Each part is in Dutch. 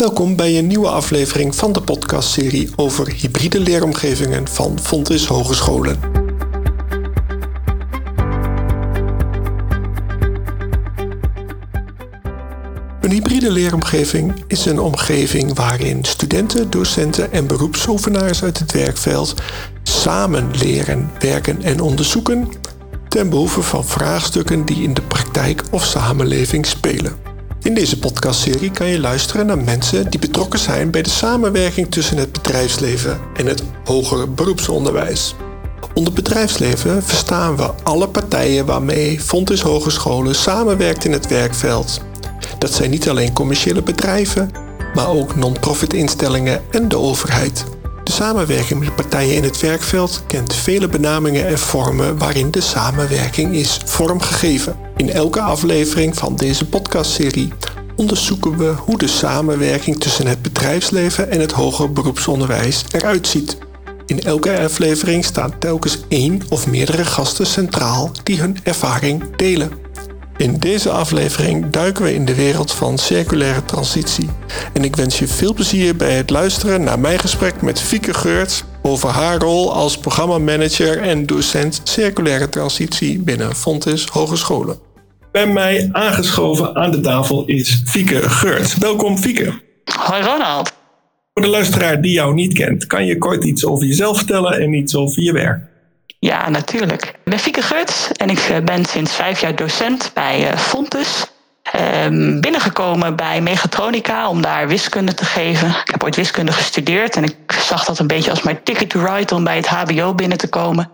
Welkom bij een nieuwe aflevering van de podcastserie over hybride leeromgevingen van Fontis Hogescholen. Een hybride leeromgeving is een omgeving waarin studenten, docenten en beroepsoefenaars uit het werkveld samen leren, werken en onderzoeken ten behoeve van vraagstukken die in de praktijk of samenleving spelen. In deze podcastserie kan je luisteren naar mensen die betrokken zijn bij de samenwerking tussen het bedrijfsleven en het hoger beroepsonderwijs. Onder bedrijfsleven verstaan we alle partijen waarmee Fontis Hogescholen samenwerkt in het werkveld. Dat zijn niet alleen commerciële bedrijven, maar ook non-profit instellingen en de overheid. De samenwerking met partijen in het werkveld kent vele benamingen en vormen waarin de samenwerking is vormgegeven. In elke aflevering van deze podcastserie onderzoeken we hoe de samenwerking tussen het bedrijfsleven en het hoger beroepsonderwijs eruit ziet. In elke aflevering staan telkens één of meerdere gasten centraal die hun ervaring delen. In deze aflevering duiken we in de wereld van circulaire transitie. En ik wens je veel plezier bij het luisteren naar mijn gesprek met Fieke Geurts over haar rol als programmamanager en docent circulaire transitie binnen Fontis Hogescholen. Bij mij aangeschoven aan de tafel is Fieke Geurts. Welkom Fieke. Hoi Ronald. Voor de luisteraar die jou niet kent, kan je kort iets over jezelf vertellen en iets over je werk? Ja, natuurlijk. Ik ben Fieke Geurts en ik eh, ben sinds vijf jaar docent bij uh, Fontes. Um, binnengekomen bij Mechatronica om daar wiskunde te geven. Ik heb ooit wiskunde gestudeerd en ik zag dat een beetje als mijn ticket to ride om bij het HBO binnen te komen.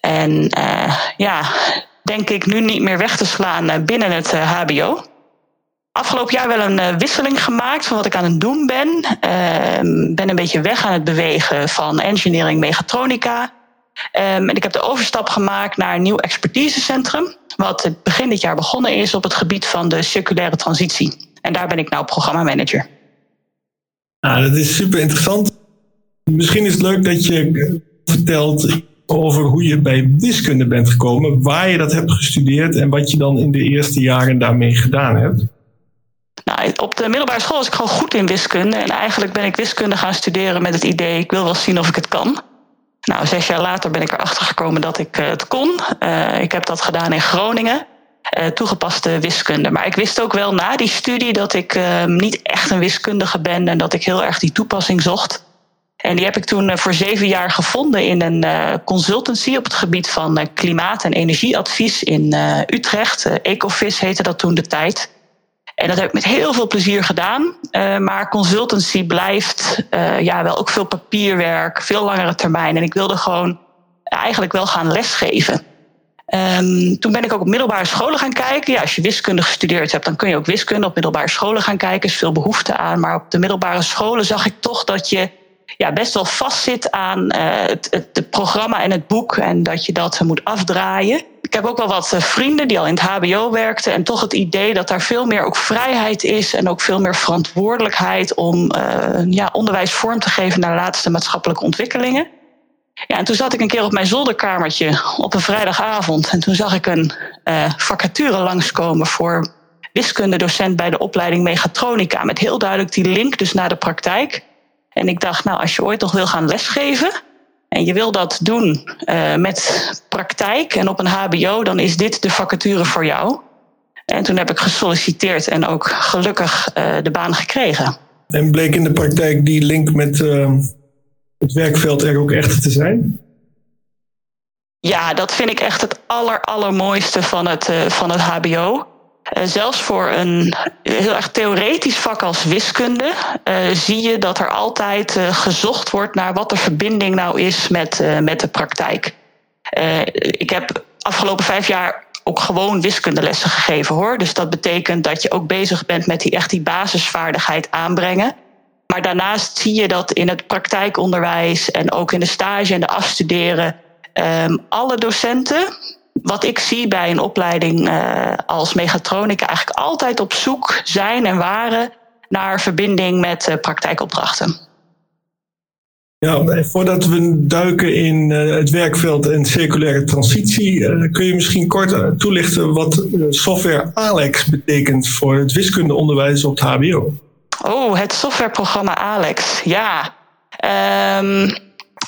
En uh, ja, denk ik nu niet meer weg te slaan binnen het HBO. Afgelopen jaar wel een wisseling gemaakt van wat ik aan het doen ben. Uh, ben een beetje weg aan het bewegen van engineering mechatronica Um, en ik heb de overstap gemaakt naar een nieuw expertisecentrum, wat begin dit jaar begonnen is op het gebied van de circulaire transitie. En daar ben ik nou programmamanager. Nou, dat is super interessant. Misschien is het leuk dat je vertelt over hoe je bij wiskunde bent gekomen, waar je dat hebt gestudeerd en wat je dan in de eerste jaren daarmee gedaan hebt. Nou, op de middelbare school was ik gewoon goed in wiskunde. En eigenlijk ben ik wiskunde gaan studeren met het idee: ik wil wel zien of ik het kan. Nou, zes jaar later ben ik erachter gekomen dat ik uh, het kon. Uh, ik heb dat gedaan in Groningen. Uh, toegepaste wiskunde. Maar ik wist ook wel na die studie dat ik niet echt een wiskundige ben en dat ik heel erg die toepassing zocht. En die heb ik toen voor zeven jaar gevonden in een consultancy op het gebied van klimaat- en energieadvies in Utrecht. Ecofis heette dat toen de tijd. En dat heb ik met heel veel plezier gedaan. Uh, maar consultancy blijft uh, ja, wel ook veel papierwerk, veel langere termijn. En ik wilde gewoon eigenlijk wel gaan lesgeven. Um, toen ben ik ook op middelbare scholen gaan kijken. Ja, als je wiskunde gestudeerd hebt, dan kun je ook wiskunde op middelbare scholen gaan kijken. Er is veel behoefte aan. Maar op de middelbare scholen zag ik toch dat je ja, best wel vastzit aan uh, het, het, het, programma en het boek. En dat je dat moet afdraaien ik heb ook wel wat eh, vrienden die al in het HBO werkten. En toch het idee dat daar veel meer ook vrijheid is. En ook veel meer verantwoordelijkheid om uh, ja, onderwijs vorm te geven naar de laatste maatschappelijke ontwikkelingen. Ja, en toen zat ik een keer op mijn zolderkamertje op een vrijdagavond. En toen zag ik een vacature langskomen voor wiskundedocent bij de opleiding Mechatronica. Met heel duidelijk die link dus naar de praktijk. En ik dacht, nou, als je ooit nog wil gaan lesgeven, en je wil dat doen uh, met praktijk en op een HBO, dan is dit de vacature voor jou. En toen heb ik gesolliciteerd en ook gelukkig uh, de baan gekregen. En bleek in de praktijk die link met uh, het werkveld er ook echt te zijn? Ja, dat vind ik echt het aller, allermooiste van het, van het HBO. Uh, zelfs voor een heel erg theoretisch vak als wiskunde uh, zie je dat er altijd uh, gezocht wordt naar wat de verbinding nou is met, met de praktijk. ik heb afgelopen vijf jaar ook gewoon wiskundelessen gegeven hoor. Dus dat betekent dat je ook bezig bent met die echt die basisvaardigheid aanbrengen. Maar daarnaast zie je dat in het praktijkonderwijs en ook in de stage en de afstuderen um, alle docenten wat ik zie bij een opleiding uh, als mechatronica eigenlijk altijd op zoek zijn en waren naar verbinding met uh, praktijkopdrachten. Ja, voordat we duiken in uh, het werkveld en circulaire transitie, kun je misschien kort toelichten wat software Alex betekent voor het wiskundeonderwijs op het HBO? Oh, het softwareprogramma Alex. Ja. Um,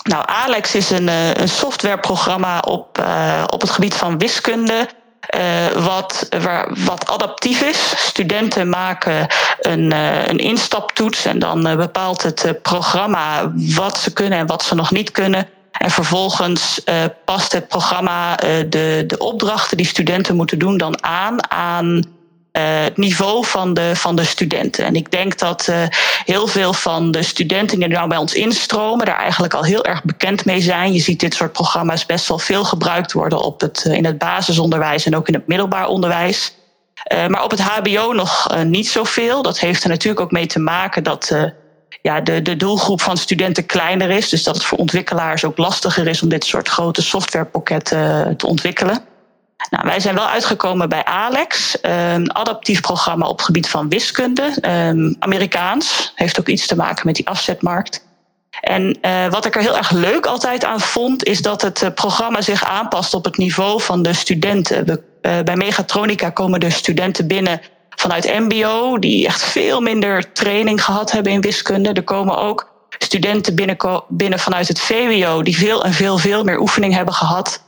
nou, Alex is een, eh, een softwareprogramma op, uh, op het gebied van wiskunde. Uh, wat, waar, wat adaptief is. Studenten maken een, een instaptoets en dan bepaalt het programma wat ze kunnen en wat ze nog niet kunnen. En vervolgens past het programma de, de opdrachten die studenten moeten doen dan aan aan het niveau van de, van de studenten. En ik denk dat uh, heel veel van de studenten die nou bij ons instromen, daar eigenlijk al heel erg bekend mee zijn. Je ziet dit soort programma's best wel veel gebruikt worden op het, uh, in het basisonderwijs en ook in het middelbaar onderwijs. maar op het HBO nog niet zoveel. Dat heeft er natuurlijk ook mee te maken dat ja, de, de doelgroep van studenten kleiner is. Dus dat het voor ontwikkelaars ook lastiger is om dit soort grote softwarepakketten te ontwikkelen. Nou, wij zijn wel uitgekomen bij Alex, een adaptief programma op het gebied van wiskunde. Um, Amerikaans, heeft ook iets te maken met die afzetmarkt. En uh, wat ik er heel erg leuk altijd aan vond, is dat het uh, programma zich aanpast op het niveau van de studenten. We, uh, bij Megatronica komen de studenten binnen vanuit MBO, die echt veel minder training gehad hebben in wiskunde. Er komen ook studenten binnen, binnen vanuit het VWO, die veel en veel, veel meer oefening hebben gehad.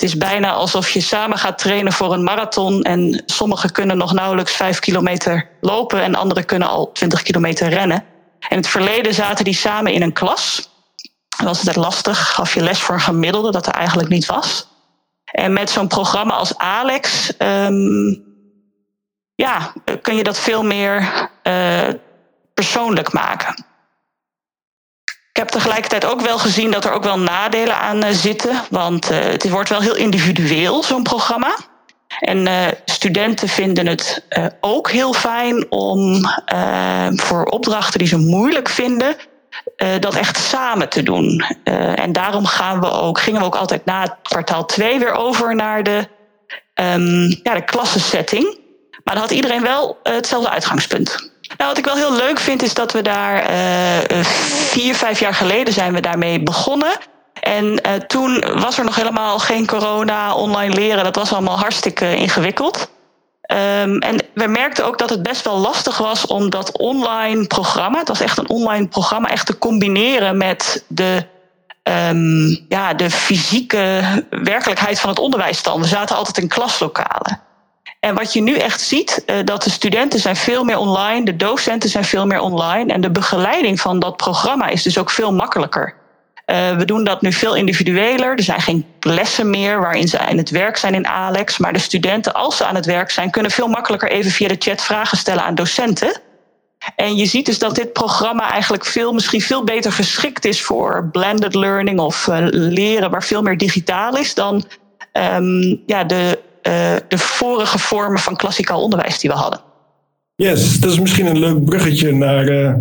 Het is bijna alsof je samen gaat trainen voor een marathon. En sommigen kunnen nog nauwelijks vijf kilometer lopen en anderen kunnen al twintig kilometer rennen. In het verleden zaten die samen in een klas. Dat was het lastig, gaf je les voor een gemiddelde, dat er eigenlijk niet was. En met zo'n programma als Alex, um, ja, kun je dat veel meer uh, persoonlijk maken. Heb tegelijkertijd ook wel gezien dat er ook wel nadelen aan uh, zitten. Want uh, het wordt wel heel individueel, zo'n programma. En uh, studenten vinden het ook heel fijn om voor opdrachten die ze moeilijk vinden, dat echt samen te doen. en daarom gaan we ook, gingen we ook altijd na kwartaal 2 weer over naar de, um, ja, de klassensetting. Maar dan had iedereen wel hetzelfde uitgangspunt. Nou, wat ik wel heel leuk vind, is dat we daar uh, vier, vijf jaar geleden zijn we daarmee begonnen. En uh, toen was er nog helemaal geen corona, online leren. Dat was allemaal hartstikke ingewikkeld. Um, en we merkten ook dat het best wel lastig was om dat online programma, het was echt een online programma, echt te combineren met de, um, ja, de fysieke werkelijkheid van het onderwijs. We zaten altijd in klaslokalen. En wat je nu echt ziet, uh, dat de studenten zijn veel meer online, de docenten zijn veel meer online en de begeleiding van dat programma is dus ook veel makkelijker. Uh, we doen dat nu veel individueler. Er zijn geen lessen meer waarin ze aan het werk zijn in Alex. Maar de studenten, als ze aan het werk zijn, kunnen veel makkelijker even via de chat vragen stellen aan docenten. En je ziet dus dat dit programma eigenlijk veel, misschien veel beter geschikt is voor blended learning of uh, leren waar veel meer digitaal is dan um, ja, de uh, de vorige vormen van klassikaal onderwijs die we hadden. Yes, dat is misschien een leuk bruggetje naar uh,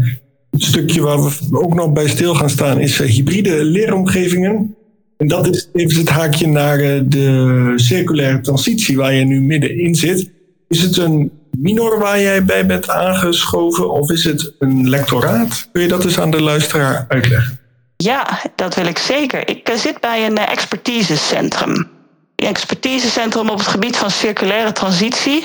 het stukje waar we ook nog bij stil gaan staan, is uh, hybride leeromgevingen. En dat is even het haakje naar de circulaire transitie waar je nu middenin zit. Is het een minor waar jij bij bent aangeschoven of is het een lectoraat? Kun je dat eens aan de luisteraar uitleggen? Ja, dat wil ik zeker. Ik zit bij een expertisecentrum expertisecentrum op het gebied van circulaire transitie.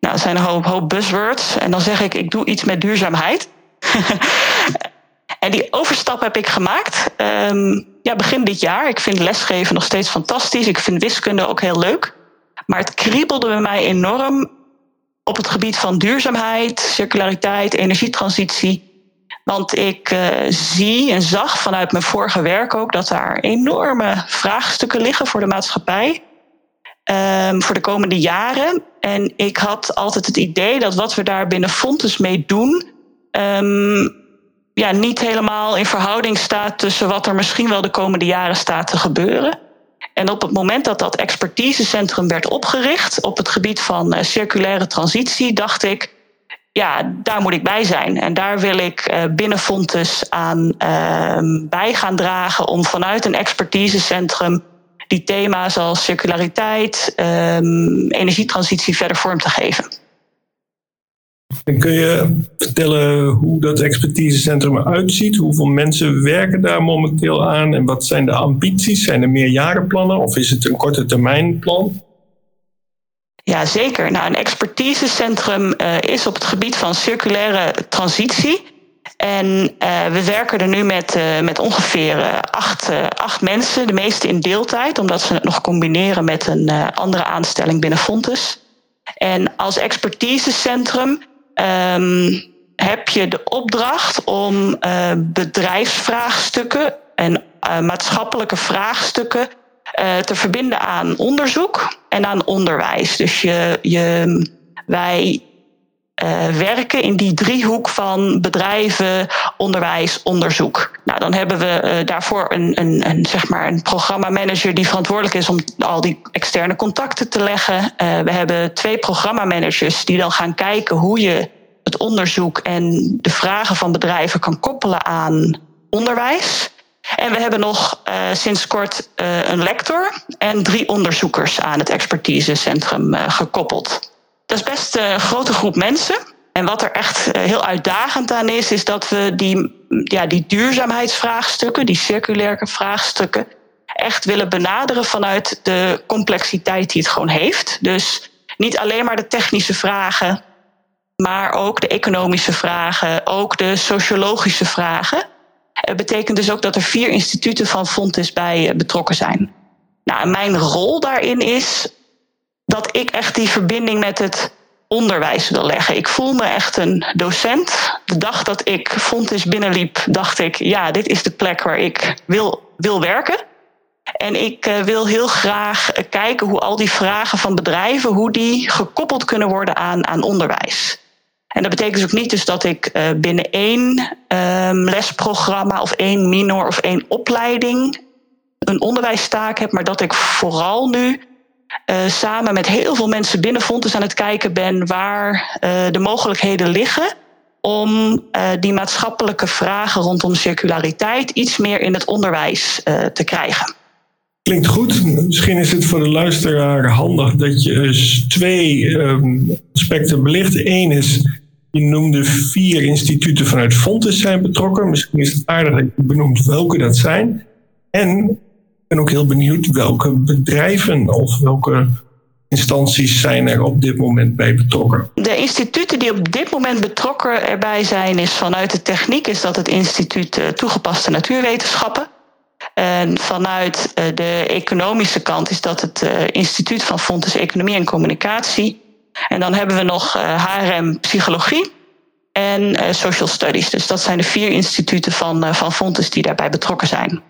Nou, dat zijn een hoop, buzzwords. En dan zeg ik, ik doe iets met duurzaamheid. en die overstap heb ik gemaakt. Um, ja, begin dit jaar. Ik vind lesgeven nog steeds fantastisch. Ik vind wiskunde ook heel leuk. Maar het kriebelde bij mij enorm op het gebied van duurzaamheid, circulariteit, energietransitie. Want ik uh, zie en zag vanuit mijn vorige werk ook dat daar enorme vraagstukken liggen voor de maatschappij um, voor de komende jaren. En ik had altijd het idee dat wat we daar binnen Fontes mee doen, um, ja, niet helemaal in verhouding staat tussen wat er misschien wel de komende jaren staat te gebeuren. En op het moment dat dat expertisecentrum werd opgericht op het gebied van uh, circulaire transitie, dacht ik, ja, daar moet ik bij zijn. En daar wil ik uh, binnen Fontes aan uh, bij gaan dragen om vanuit een expertisecentrum die thema's als circulariteit, um, energietransitie verder vorm te geven. En kun je vertellen hoe dat expertisecentrum eruit ziet? Hoeveel mensen werken daar momenteel aan? En wat zijn de ambities? Zijn er meerjarenplannen of is het een korte termijn plan? Ja, zeker. Nou, een expertisecentrum uh, is op het gebied van circulaire transitie. En uh, we werken er nu met, uh, met ongeveer acht, acht mensen, de meeste in deeltijd, omdat ze het nog combineren met een andere aanstelling binnen Fontes. En als expertisecentrum um, heb je de opdracht om bedrijfsvraagstukken en maatschappelijke vraagstukken te verbinden aan onderzoek en aan onderwijs. Dus je, je, wij werken in die driehoek van bedrijven, onderwijs, onderzoek. Nou, dan hebben we uh, daarvoor een, een, een, zeg maar een programmamanager die verantwoordelijk is om al die externe contacten te leggen. we hebben twee programmamanagers die dan gaan kijken hoe je het onderzoek en de vragen van bedrijven kan koppelen aan onderwijs. En we hebben nog sinds kort een lector en drie onderzoekers aan het expertisecentrum gekoppeld. Dat is best een grote groep mensen. En wat er echt heel uitdagend aan is, is dat we die, ja, die duurzaamheidsvraagstukken, die circulaire vraagstukken, echt willen benaderen vanuit de complexiteit die het gewoon heeft. Dus niet alleen maar de technische vragen, maar ook de economische vragen, ook de sociologische vragen. Het betekent dus ook dat er vier instituten van Fontes bij eh, betrokken zijn. Nou, mijn rol daarin is dat ik echt die verbinding met het onderwijs wil leggen. Ik voel me echt een docent. De dag dat ik Fontes binnenliep, dacht ik, ja, dit is de plek waar ik wil, wil werken. En ik uh, wil heel graag kijken hoe al die vragen van bedrijven, hoe die gekoppeld kunnen worden aan, aan onderwijs. En dat betekent dus ook niet dus dat ik uh, binnen één um, lesprogramma of één minor of één opleiding een onderwijstaak heb, maar dat ik vooral nu uh, samen met heel veel mensen binnen Fontes aan het kijken ben waar uh, de mogelijkheden liggen om die maatschappelijke vragen rondom circulariteit iets meer in het onderwijs te krijgen. Klinkt goed. Misschien is het voor de luisteraar handig dat je dus twee um, aspecten belicht. Eén is je noemde vier instituten vanuit Fontes zijn betrokken. Misschien is het aardig dat je benoemt welke dat zijn. En ben ook heel benieuwd welke bedrijven of welke instanties zijn er op dit moment bij betrokken? De instituten die op dit moment betrokken erbij zijn, is vanuit de techniek is dat het instituut eh, toegepaste natuurwetenschappen. En vanuit eh, de economische kant is dat het eh, instituut van Fontes Economie en Communicatie. En dan hebben we nog HRM Psychologie en Social Studies. Dus dat zijn de vier instituten van, van Fontes die daarbij betrokken zijn.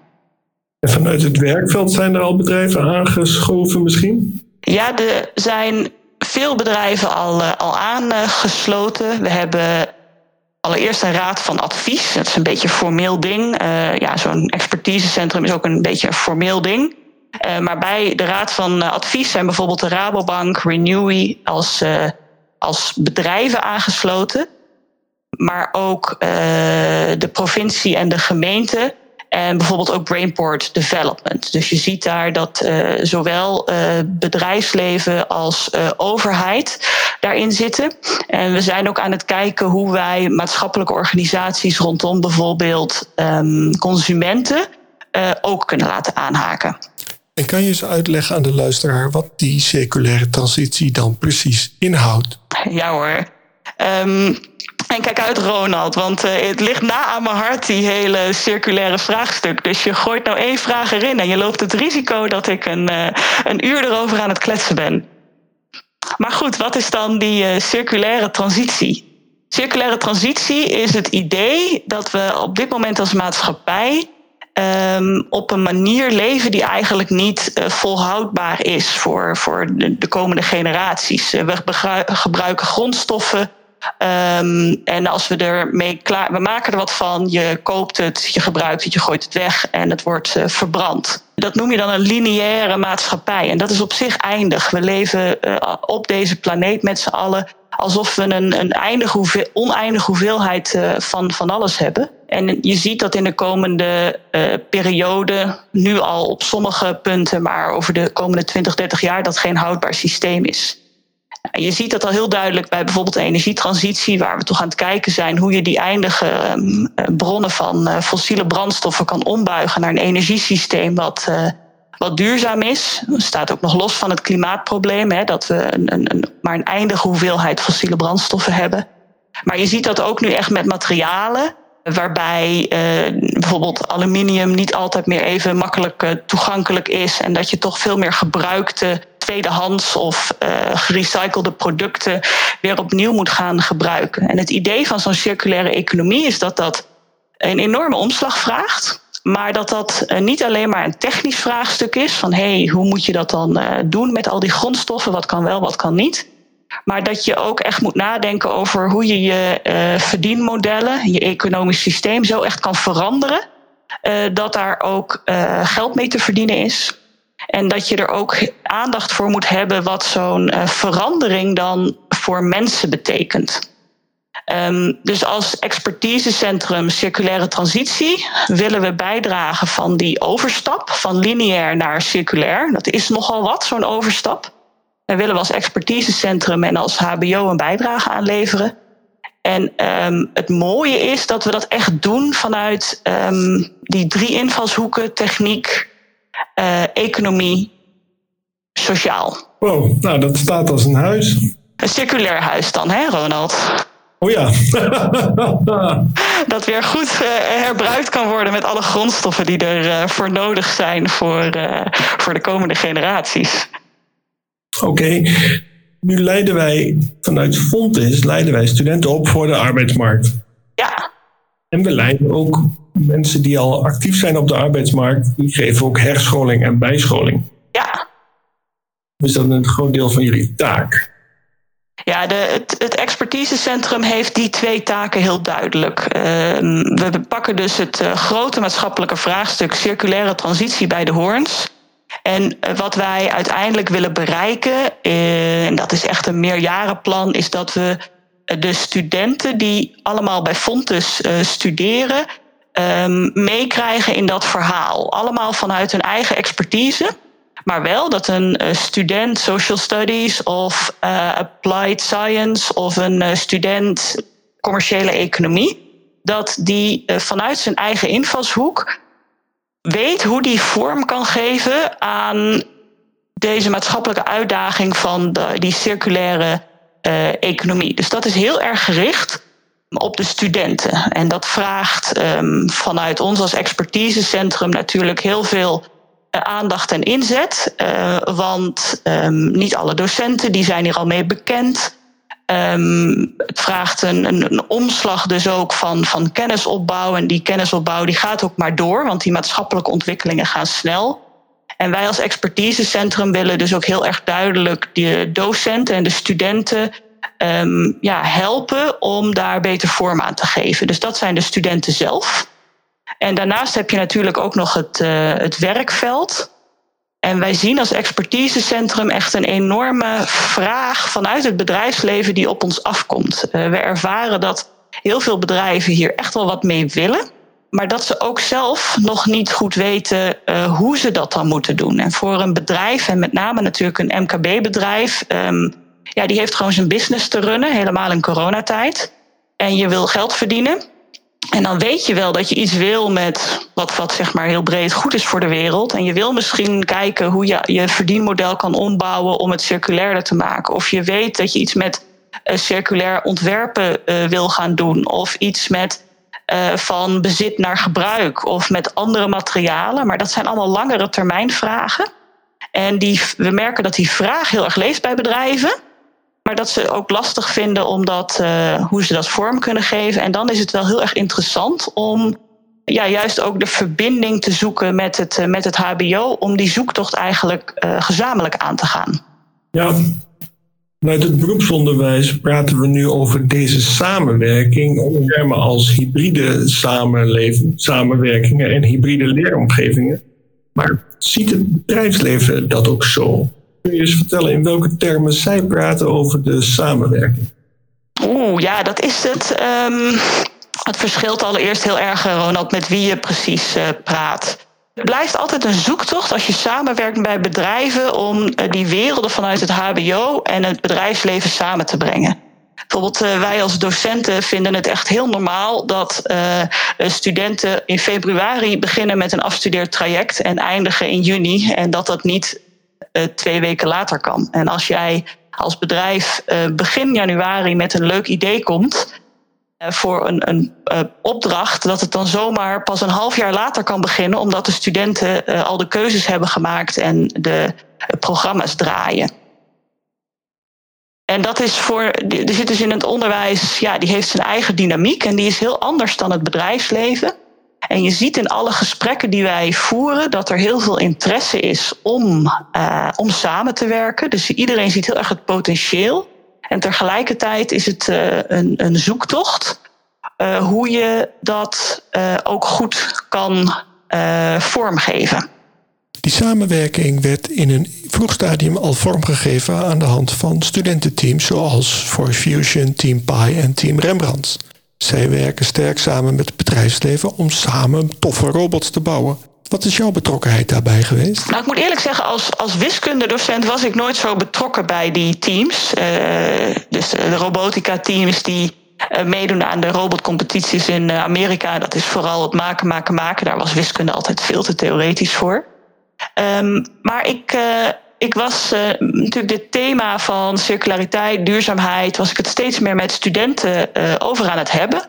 En vanuit het werkveld zijn er al bedrijven aangeschoven misschien? Ja, er zijn veel bedrijven al, al aangesloten. We hebben allereerst een raad van advies. Dat is een beetje een formeel ding. Uh, ja, Zo'n expertisecentrum is ook een beetje een formeel ding. Uh, maar bij de Raad van Advies zijn bijvoorbeeld de Rabobank, Renewy als, als bedrijven aangesloten. Maar ook de provincie en de gemeente. En bijvoorbeeld ook Brainport Development. Dus je ziet daar dat zowel bedrijfsleven als overheid daarin zitten. En we zijn ook aan het kijken hoe wij maatschappelijke organisaties rondom bijvoorbeeld um, consumenten ook kunnen laten aanhaken. En kan je eens uitleggen aan de luisteraar wat die circulaire transitie dan precies inhoudt? Ja hoor. Um, en kijk uit, Ronald, want uh, het ligt na aan mijn hart, die hele circulaire vraagstuk. Dus je gooit nou één vraag erin en je loopt het risico dat ik een, uh, een uur erover aan het kletsen ben. Maar goed, wat is dan die uh, circulaire transitie? Circulaire transitie is het idee dat we op dit moment als maatschappij um, op een manier leven die eigenlijk niet volhoudbaar is voor, voor de, de komende generaties. We gebruiken grondstoffen. Um, en als we ermee klaar, we maken er wat van, je koopt het, je gebruikt het, je gooit het weg en het wordt uh, verbrand. Dat noem je dan een lineaire maatschappij. En dat is op zich eindig. We leven op deze planeet met z'n allen alsof we een, een eindige hoeveel, oneindige hoeveelheid uh, van, van alles hebben. En je ziet dat in de komende periode, nu al op sommige punten, maar over de komende 20, 30 jaar, dat geen houdbaar systeem is. Je ziet dat al heel duidelijk bij bijvoorbeeld de energietransitie, waar we toch aan het kijken zijn hoe je die eindige um, bronnen van uh, fossiele brandstoffen kan ombuigen naar een energiesysteem wat wat duurzaam is. Dat staat ook nog los van het klimaatprobleem, hè, dat we een, een, maar een eindige hoeveelheid fossiele brandstoffen hebben. Maar je ziet dat ook nu echt met materialen, waarbij uh, bijvoorbeeld aluminium niet altijd meer even makkelijk toegankelijk is en dat je toch veel meer gebruikte tweedehands of uh, gerecyclede producten weer opnieuw moet gaan gebruiken. En het idee van zo'n circulaire economie is dat dat een enorme omslag vraagt. Maar dat dat niet alleen maar een technisch vraagstuk is van hey, hoe moet je dat dan doen met al die grondstoffen, wat kan wel, wat kan niet. Maar dat je ook echt moet nadenken over hoe je je uh, verdienmodellen, je economisch systeem zo echt kan veranderen. Uh, dat daar ook uh, geld mee te verdienen is. En dat je er ook aandacht voor moet hebben wat zo'n verandering dan voor mensen betekent. Um, dus als expertisecentrum circulaire transitie willen we bijdragen van die overstap van lineair naar circulair. Dat is nogal wat, zo'n overstap. Daar willen we als expertisecentrum en als HBO een bijdrage aan leveren. En um, het mooie is dat we dat echt doen vanuit um, die drie invalshoeken: techniek, uh, economie, sociaal. Wow, nou dat staat als een huis. Een circulair huis dan, hè, Ronald? Oh ja. dat weer goed uh, herbruikt kan worden met alle grondstoffen die er uh, voor nodig zijn voor, voor de komende generaties. Oké, nu leiden wij vanuit Fontis leiden wij studenten op voor de arbeidsmarkt. Ja. En we leiden ook mensen die al actief zijn op de arbeidsmarkt, die geven ook herscholing en bijscholing. Ja. Dus dat is een groot deel van jullie taak. Ja, de, het, het expertisecentrum heeft die twee taken heel duidelijk. Uh, we pakken dus het uh, grote maatschappelijke vraagstuk circulaire transitie bij de hoorns. En eh, wat wij uiteindelijk willen bereiken, eh, en dat is echt een meerjarenplan, is dat we eh, de studenten die allemaal bij Fontes studeren, ehm, meekrijgen in dat verhaal. Allemaal vanuit hun eigen expertise. Maar wel dat een student social studies of applied science of een student commerciële economie, dat die vanuit zijn eigen invalshoek weet hoe die vorm kan geven aan deze maatschappelijke uitdaging van de, die circulaire economie. Dus dat is heel erg gericht op de studenten. En dat vraagt um, vanuit ons als expertisecentrum natuurlijk heel veel uh, aandacht en inzet. Uh, want um, niet alle docenten die zijn hier al mee bekend. Um, het vraagt een, een, een, omslag dus ook van, van kennisopbouw. En die kennisopbouw die gaat ook maar door, want die maatschappelijke ontwikkelingen gaan snel. En wij als expertisecentrum willen dus ook heel erg duidelijk de docenten en de studenten um, ja, helpen om daar beter vorm aan te geven. Dus dat zijn de studenten zelf. En daarnaast heb je natuurlijk ook nog het, uh, het werkveld. En wij zien als expertisecentrum echt een enorme vraag vanuit het bedrijfsleven die op ons afkomt. Uh, we ervaren dat heel veel bedrijven hier echt wel wat mee willen, maar dat ze ook zelf nog niet goed weten uh, hoe ze dat dan moeten doen. En voor een bedrijf, en met name natuurlijk een MKB-bedrijf, um, ja, die heeft gewoon zijn business te runnen, helemaal in coronatijd. En je wil geld verdienen. En dan weet je wel dat je iets wil met wat, wat zeg maar heel breed goed is voor de wereld. En je wil misschien kijken hoe je je verdienmodel kan ombouwen om het circulairder te maken. Of je weet dat je iets met uh, circulair ontwerpen uh, wil gaan doen. Of iets met uh, van bezit naar gebruik. Of met andere materialen. Maar dat zijn allemaal langere termijn vragen. En die, we merken dat die vraag heel erg leeft bij bedrijven. Maar dat ze ook lastig vinden omdat, uh, hoe ze dat vorm kunnen geven. En dan is het wel heel erg interessant om ja, juist ook de verbinding te zoeken met het, uh, met het HBO. Om die zoektocht eigenlijk uh, gezamenlijk aan te gaan. Ja, vanuit het beroepsonderwijs praten we nu over deze samenwerking. Termen als hybride samenwerkingen en hybride leeromgevingen. Maar ziet het bedrijfsleven dat ook zo? Kun je eens vertellen in welke termen zij praten over de samenwerking? Oeh, ja, dat is het. Um, het verschilt allereerst heel erg, eh, Ronald, met wie je precies uh, praat. Het blijft altijd een zoektocht als je samenwerkt bij bedrijven om uh, die werelden vanuit het HBO en het bedrijfsleven samen te brengen. Bijvoorbeeld wij als docenten vinden het echt heel normaal dat studenten in februari beginnen met een afstudeertraject en eindigen in juni. En dat dat niet twee weken later kan. En als jij als bedrijf begin januari met een leuk idee komt voor een, een opdracht, dat het dan zomaar pas een half jaar later kan beginnen, omdat de studenten al de keuzes hebben gemaakt en de programma's draaien. En dat is voor, er zit dus in het onderwijs, ja, die heeft zijn eigen dynamiek en die is heel anders dan het bedrijfsleven. En je ziet in alle gesprekken die wij voeren dat er heel veel interesse is om, uh, om samen te werken. Dus iedereen ziet heel erg het potentieel. En tegelijkertijd is het uh, een, een zoektocht uh, hoe je dat ook goed kan vormgeven. Die samenwerking werd in een vroeg stadium al vormgegeven aan de hand van studententeams zoals For Fusion, Team Pi en Team Rembrandt. Zij werken sterk samen met het bedrijfsleven om samen toffe robots te bouwen. Wat is jouw betrokkenheid daarbij geweest? Nou, ik moet eerlijk zeggen, als, als wiskundedocent was ik nooit zo betrokken bij die teams. Uh, dus de robotica-teams die uh, meedoen aan de robotcompetities in uh, Amerika. Dat is vooral het maken, maken, maken. Daar was wiskunde altijd veel te theoretisch voor. Um, maar ik, ik was uh, natuurlijk dit thema van circulariteit, duurzaamheid, was ik het steeds meer met studenten uh, over aan het hebben.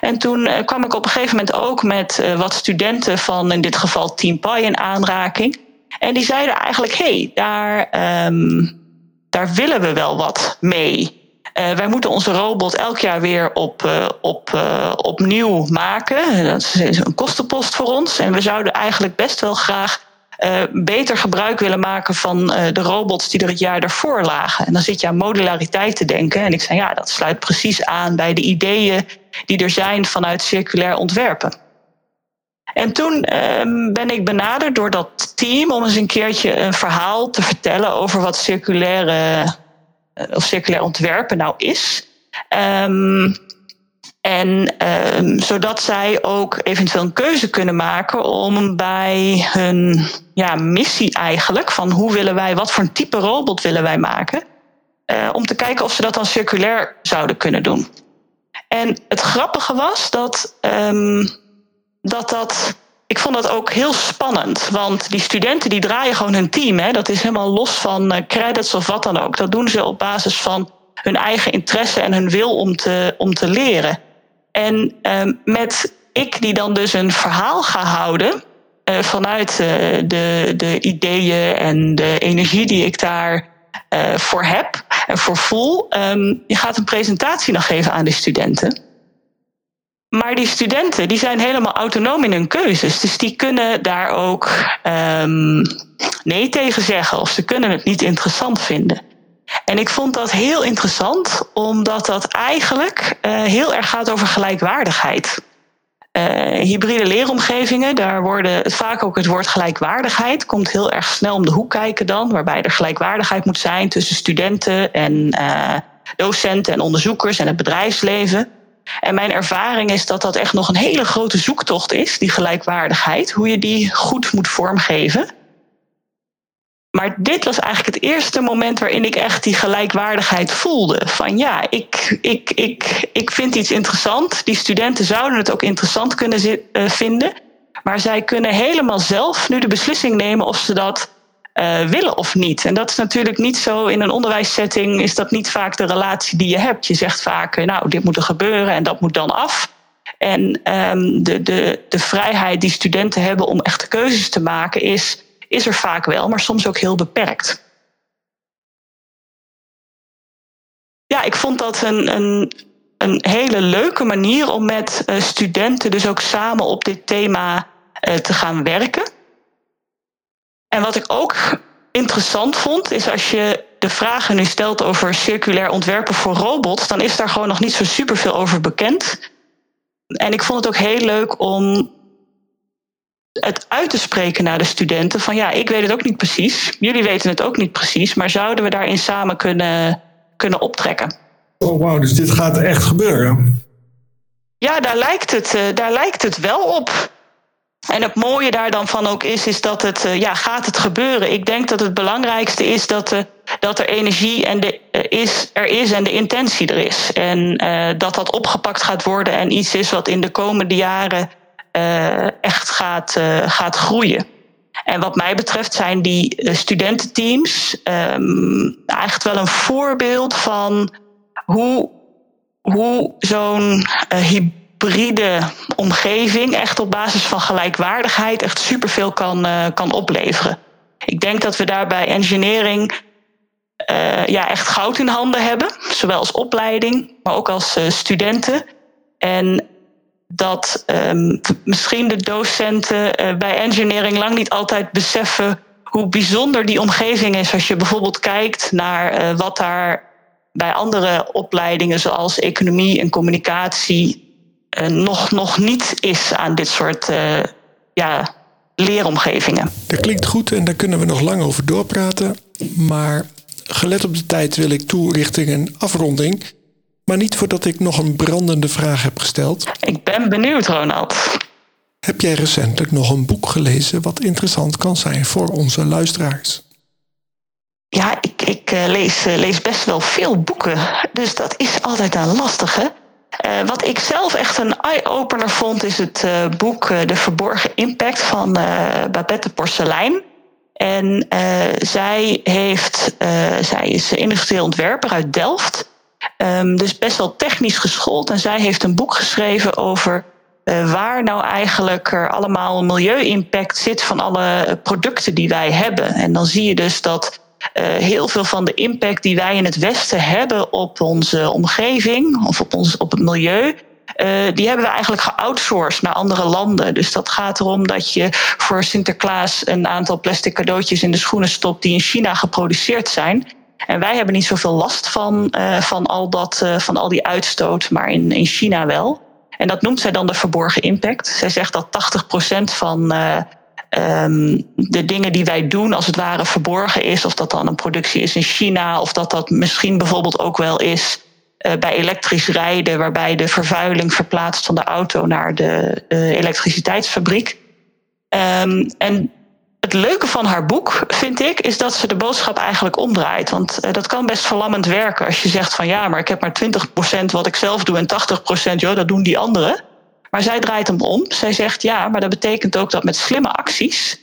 En toen kwam ik op een gegeven moment ook met wat studenten van in dit geval Team Pi in aanraking. En die zeiden eigenlijk, hé, hey, daar, um, daar willen we wel wat mee. Wij moeten onze robot elk jaar weer op, op, opnieuw maken. Dat is een kostenpost voor ons. En we zouden eigenlijk best wel graag uh, beter gebruik willen maken van uh, de robots die er het jaar daarvoor lagen. En dan zit je aan modulariteit te denken. En ik zei, ja, dat sluit precies aan bij de ideeën die er zijn vanuit circulair ontwerpen. En toen uh, ben ik benaderd door dat team om eens een keertje een verhaal te vertellen over wat circulaire uh, of circulair ontwerpen nou is. Um, en uh, zodat zij ook eventueel een keuze kunnen maken om bij hun ja, missie eigenlijk, van hoe willen wij, wat voor een type robot willen wij maken, uh, om te kijken of ze dat dan circulair zouden kunnen doen. En het grappige was dat um, dat, dat ik vond dat ook heel spannend. Want die studenten die draaien gewoon hun team. Hè? Dat is helemaal los van uh, credits of wat dan ook. Dat doen ze op basis van hun eigen interesse en hun wil om te, om te leren. En uh, met ik die dan dus een verhaal ga houden uh, vanuit uh, de, de ideeën en de energie die ik daar uh, voor heb en voor voel. Je gaat een presentatie nog geven aan de studenten. Maar die studenten die zijn helemaal autonoom in hun keuzes. Dus die kunnen daar ook um, nee tegen zeggen of ze kunnen het niet interessant vinden. En ik vond dat heel interessant, omdat dat eigenlijk uh, heel erg gaat over gelijkwaardigheid. Uh, hybride leeromgevingen, daar worden vaak ook het woord gelijkwaardigheid, komt heel erg snel om de hoek kijken dan, waarbij er gelijkwaardigheid moet zijn tussen studenten en uh, docenten en onderzoekers en het bedrijfsleven. En mijn ervaring is dat dat echt nog een hele grote zoektocht is, die gelijkwaardigheid, hoe je die goed moet vormgeven. Maar dit was eigenlijk het eerste moment waarin ik echt die gelijkwaardigheid voelde. Van ja, ik, ik, ik, ik vind iets interessant. Die studenten zouden het ook interessant kunnen uh, vinden. Maar zij kunnen helemaal zelf nu de beslissing nemen of ze dat uh, willen of niet. En dat is natuurlijk niet zo in een onderwijssetting, is dat niet vaak de relatie die je hebt. Je zegt vaak, eh, nou, dit moet er gebeuren en dat moet dan af. En um, de, de, de vrijheid die studenten hebben om echte keuzes te maken is is er vaak wel, maar soms ook heel beperkt. Ja, ik vond dat een, een, een hele leuke manier om met uh, studenten dus ook samen op dit thema uh, te gaan werken. En wat ik ook interessant vond, is als je de vragen nu stelt over circulair ontwerpen voor robots, dan is daar gewoon nog niet zo superveel over bekend. En ik vond het ook heel leuk om het uit te spreken naar de studenten van ja, ik weet het ook niet precies, jullie weten het ook niet precies, maar zouden we daarin samen kunnen, kunnen optrekken? Oh wauw, dus dit gaat echt gebeuren? Ja, daar lijkt het, uh, daar lijkt het wel op. En het mooie daar dan van ook is, is dat het, ja, gaat het gebeuren? Ik denk dat het belangrijkste is dat, dat er energie en de, is, er is en de intentie er is. En dat dat opgepakt gaat worden en iets is wat in de komende jaren echt gaat, gaat groeien. En wat mij betreft zijn die eh, studententeams um, eigenlijk wel een voorbeeld van hoe, hoe zo'n hybride omgeving echt op basis van gelijkwaardigheid echt superveel kan, kan opleveren. Ik denk dat we daarbij engineering ja, echt goud in handen hebben, zowel als opleiding, maar ook als studenten. En dat um, misschien de docenten uh, bij engineering lang niet altijd beseffen hoe bijzonder die omgeving is. Als je bijvoorbeeld kijkt naar uh, wat daar bij andere opleidingen, zoals economie en communicatie, uh, nog, nog niet is aan dit soort ja, leeromgevingen. Dat klinkt goed en daar kunnen we nog lang over doorpraten. Maar gelet op de tijd wil ik toe richting een afronding. Maar niet voordat ik nog een brandende vraag heb gesteld. Ik ben benieuwd, Ronald. Heb jij recentelijk nog een boek gelezen wat interessant kan zijn voor onze luisteraars? Ja, ik, ik uh, lees, uh, lees best wel veel boeken. Dus dat is altijd een lastige. Uh, wat ik zelf echt een eye-opener vond, is het boek De Verborgen Impact van Babette Porcelein. En zij, heeft, zij is industrieel ontwerper uit Delft. Um, dus best wel technisch geschoold. En zij heeft een boek geschreven over uh, waar nou eigenlijk er allemaal milieu-impact zit van alle producten die wij hebben. En dan zie je dus dat uh, heel veel van de impact die wij in het Westen hebben op onze omgeving of op, ons, op het milieu. Uh, die hebben we eigenlijk geoutsourced naar andere landen. Dus dat gaat erom dat je voor Sinterklaas een aantal plastic cadeautjes in de schoenen stopt die in China geproduceerd zijn. En wij hebben niet zoveel last van, uh, van, al, dat, uh, van al die uitstoot, maar in, in China wel. En dat noemt zij dan de verborgen impact. Zij zegt dat 80% van uh, um, de dingen die wij doen, als het ware verborgen is. Of dat dan een productie is in China, of dat dat misschien bijvoorbeeld ook wel is bij elektrisch rijden, waarbij de vervuiling verplaatst van de auto naar de elektriciteitsfabriek. Um, en het leuke van haar boek, vind ik, is dat ze de boodschap eigenlijk omdraait. Want uh, dat kan best verlammend werken als je zegt van ja, maar ik heb maar 20% wat ik zelf doe en 80% joh, dat doen die anderen. Maar zij draait hem om. Zij zegt ja, maar dat betekent ook dat met slimme acties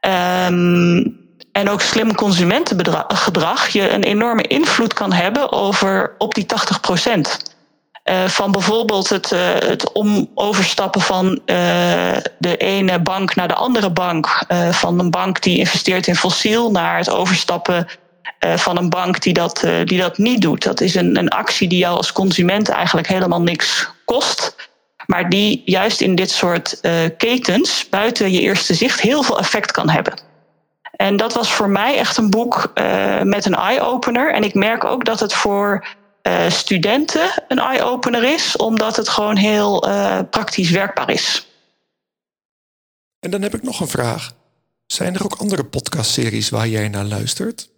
um, en ook slim consumentengedrag je een enorme invloed kan hebben over op die 80%. Uh, van bijvoorbeeld het, uh, het om overstappen van uh, de ene bank naar de andere bank. van een bank die investeert in fossiel naar het overstappen van een bank die dat, die dat niet doet. Dat is een, een actie die jou als consument eigenlijk helemaal niks kost. Maar die juist in dit soort ketens buiten je eerste zicht heel veel effect kan hebben. En dat was voor mij echt een boek met een eye-opener. En ik merk ook dat het voor uh, studenten een eye-opener is, omdat het gewoon heel uh, praktisch werkbaar is. En dan heb ik nog een vraag. Zijn er ook andere podcastseries waar jij naar luistert?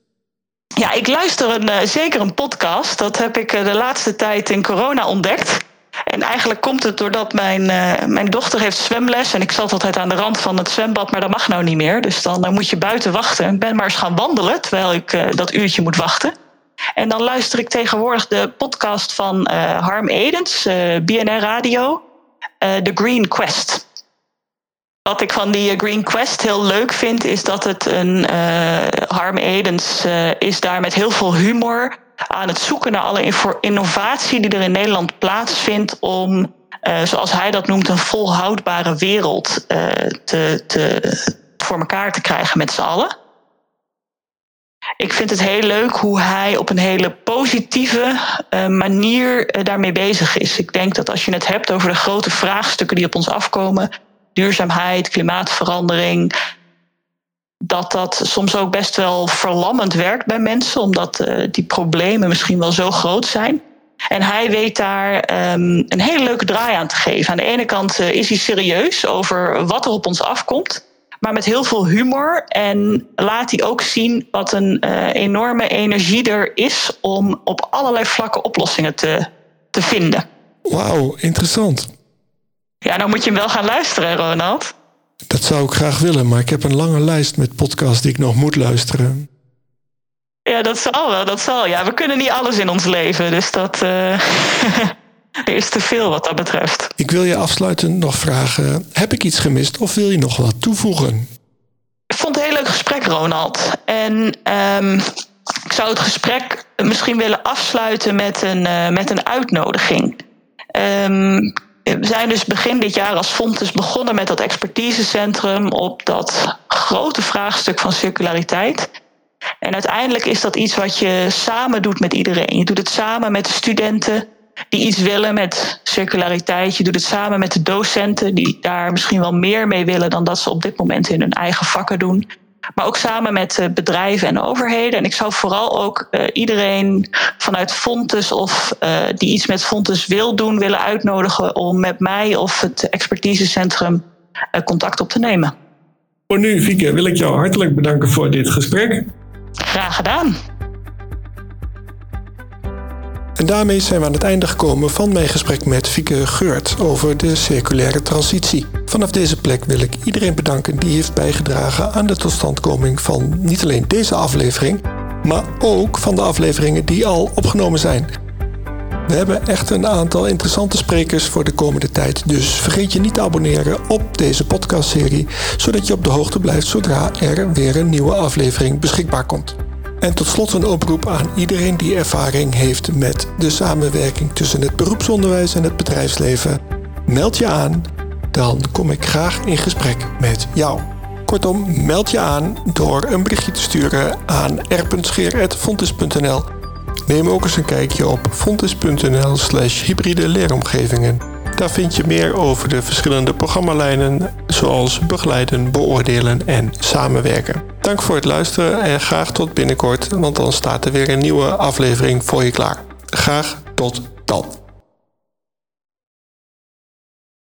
Ja, ik luister een, uh, zeker een podcast. Dat heb ik de laatste tijd in corona ontdekt. En eigenlijk komt het doordat mijn, mijn dochter heeft zwemles. En ik zat altijd aan de rand van het zwembad, maar dat mag nou niet meer. Dus dan, dan moet je buiten wachten. En ben maar eens gaan wandelen, terwijl ik dat uurtje moet wachten. En dan luister ik tegenwoordig de podcast van uh, Harm Edens, uh, BNR Radio, uh, The Green Quest. Wat ik van die Green Quest heel leuk vind, is dat het een Harm Edens is daar met heel veel humor aan het zoeken naar alle innovatie die er in Nederland plaatsvindt om, zoals hij dat noemt, een volhoudbare wereld te, te, voor elkaar te krijgen met z'n allen ik vind het heel leuk hoe hij op een hele positieve uh, manier uh, daarmee bezig is. Ik denk dat als je het hebt over de grote vraagstukken die op ons afkomen, duurzaamheid, klimaatverandering, dat dat soms ook best wel verlammend werkt bij mensen, omdat uh, die problemen misschien wel zo groot zijn. En hij weet daar um, een hele leuke draai aan te geven. Aan de ene kant is hij serieus over wat er op ons afkomt maar met heel veel humor. En laat hij ook zien wat een uh, enorme energie er is om op allerlei vlakken oplossingen te, te vinden. Wauw, interessant. Ja, dan moet je hem wel gaan luisteren, Ronald. Dat zou ik graag willen, maar ik heb een lange lijst met podcasts die ik nog moet luisteren. Ja, dat zal wel, dat zal. Ja, we kunnen niet alles in ons leven, dus dat uh, er is te veel wat dat betreft. Ik wil je afsluitend nog vragen: heb ik iets gemist of wil je nog wat toevoegen? Ik vond het een heel leuk gesprek, Ronald. En um, ik zou het gesprek misschien willen afsluiten met een, uh, met een uitnodiging. Um, we zijn dus begin dit jaar als Fontes begonnen met dat expertisecentrum op dat grote vraagstuk van circulariteit. En uiteindelijk is dat iets wat je samen doet met iedereen. Je doet het samen met de studenten die iets willen met circulariteit. Je doet het samen met de docenten die daar misschien wel meer mee willen dan dat ze op dit moment in hun eigen vakken doen. Maar ook samen met eh, bedrijven en overheden. En ik zou vooral ook uh, iedereen vanuit Fontes of uh, die iets met Fontes wil doen, willen uitnodigen om met mij of het expertisecentrum contact op te nemen. Voor nu, Fieke, wil ik jou hartelijk bedanken voor dit gesprek. Graag gedaan. En daarmee zijn we aan het einde gekomen van mijn gesprek met Fieke Geurt over de circulaire transitie. Vanaf deze plek wil ik iedereen bedanken die heeft bijgedragen aan de totstandkoming van niet alleen deze aflevering, maar ook van de afleveringen die al opgenomen zijn. We hebben echt een aantal interessante sprekers voor de komende tijd, dus vergeet je niet te abonneren op deze podcastserie, zodat je op de hoogte blijft zodra er weer een nieuwe aflevering beschikbaar komt. En tot slot een oproep aan iedereen die ervaring heeft met de samenwerking tussen het beroepsonderwijs en het bedrijfsleven. Meld je aan, dan kom ik graag in gesprek met jou. Kortom, meld je aan door een berichtje te sturen aan r.scheer.fontes.nl. Neem ook eens een kijkje op fontes.nl slash hybride leeromgevingen. Daar vind je meer over de verschillende programmalijnen, zoals begeleiden, beoordelen en samenwerken. Dank voor het luisteren en graag tot binnenkort, want dan staat er weer een nieuwe aflevering voor je klaar. Graag tot dan.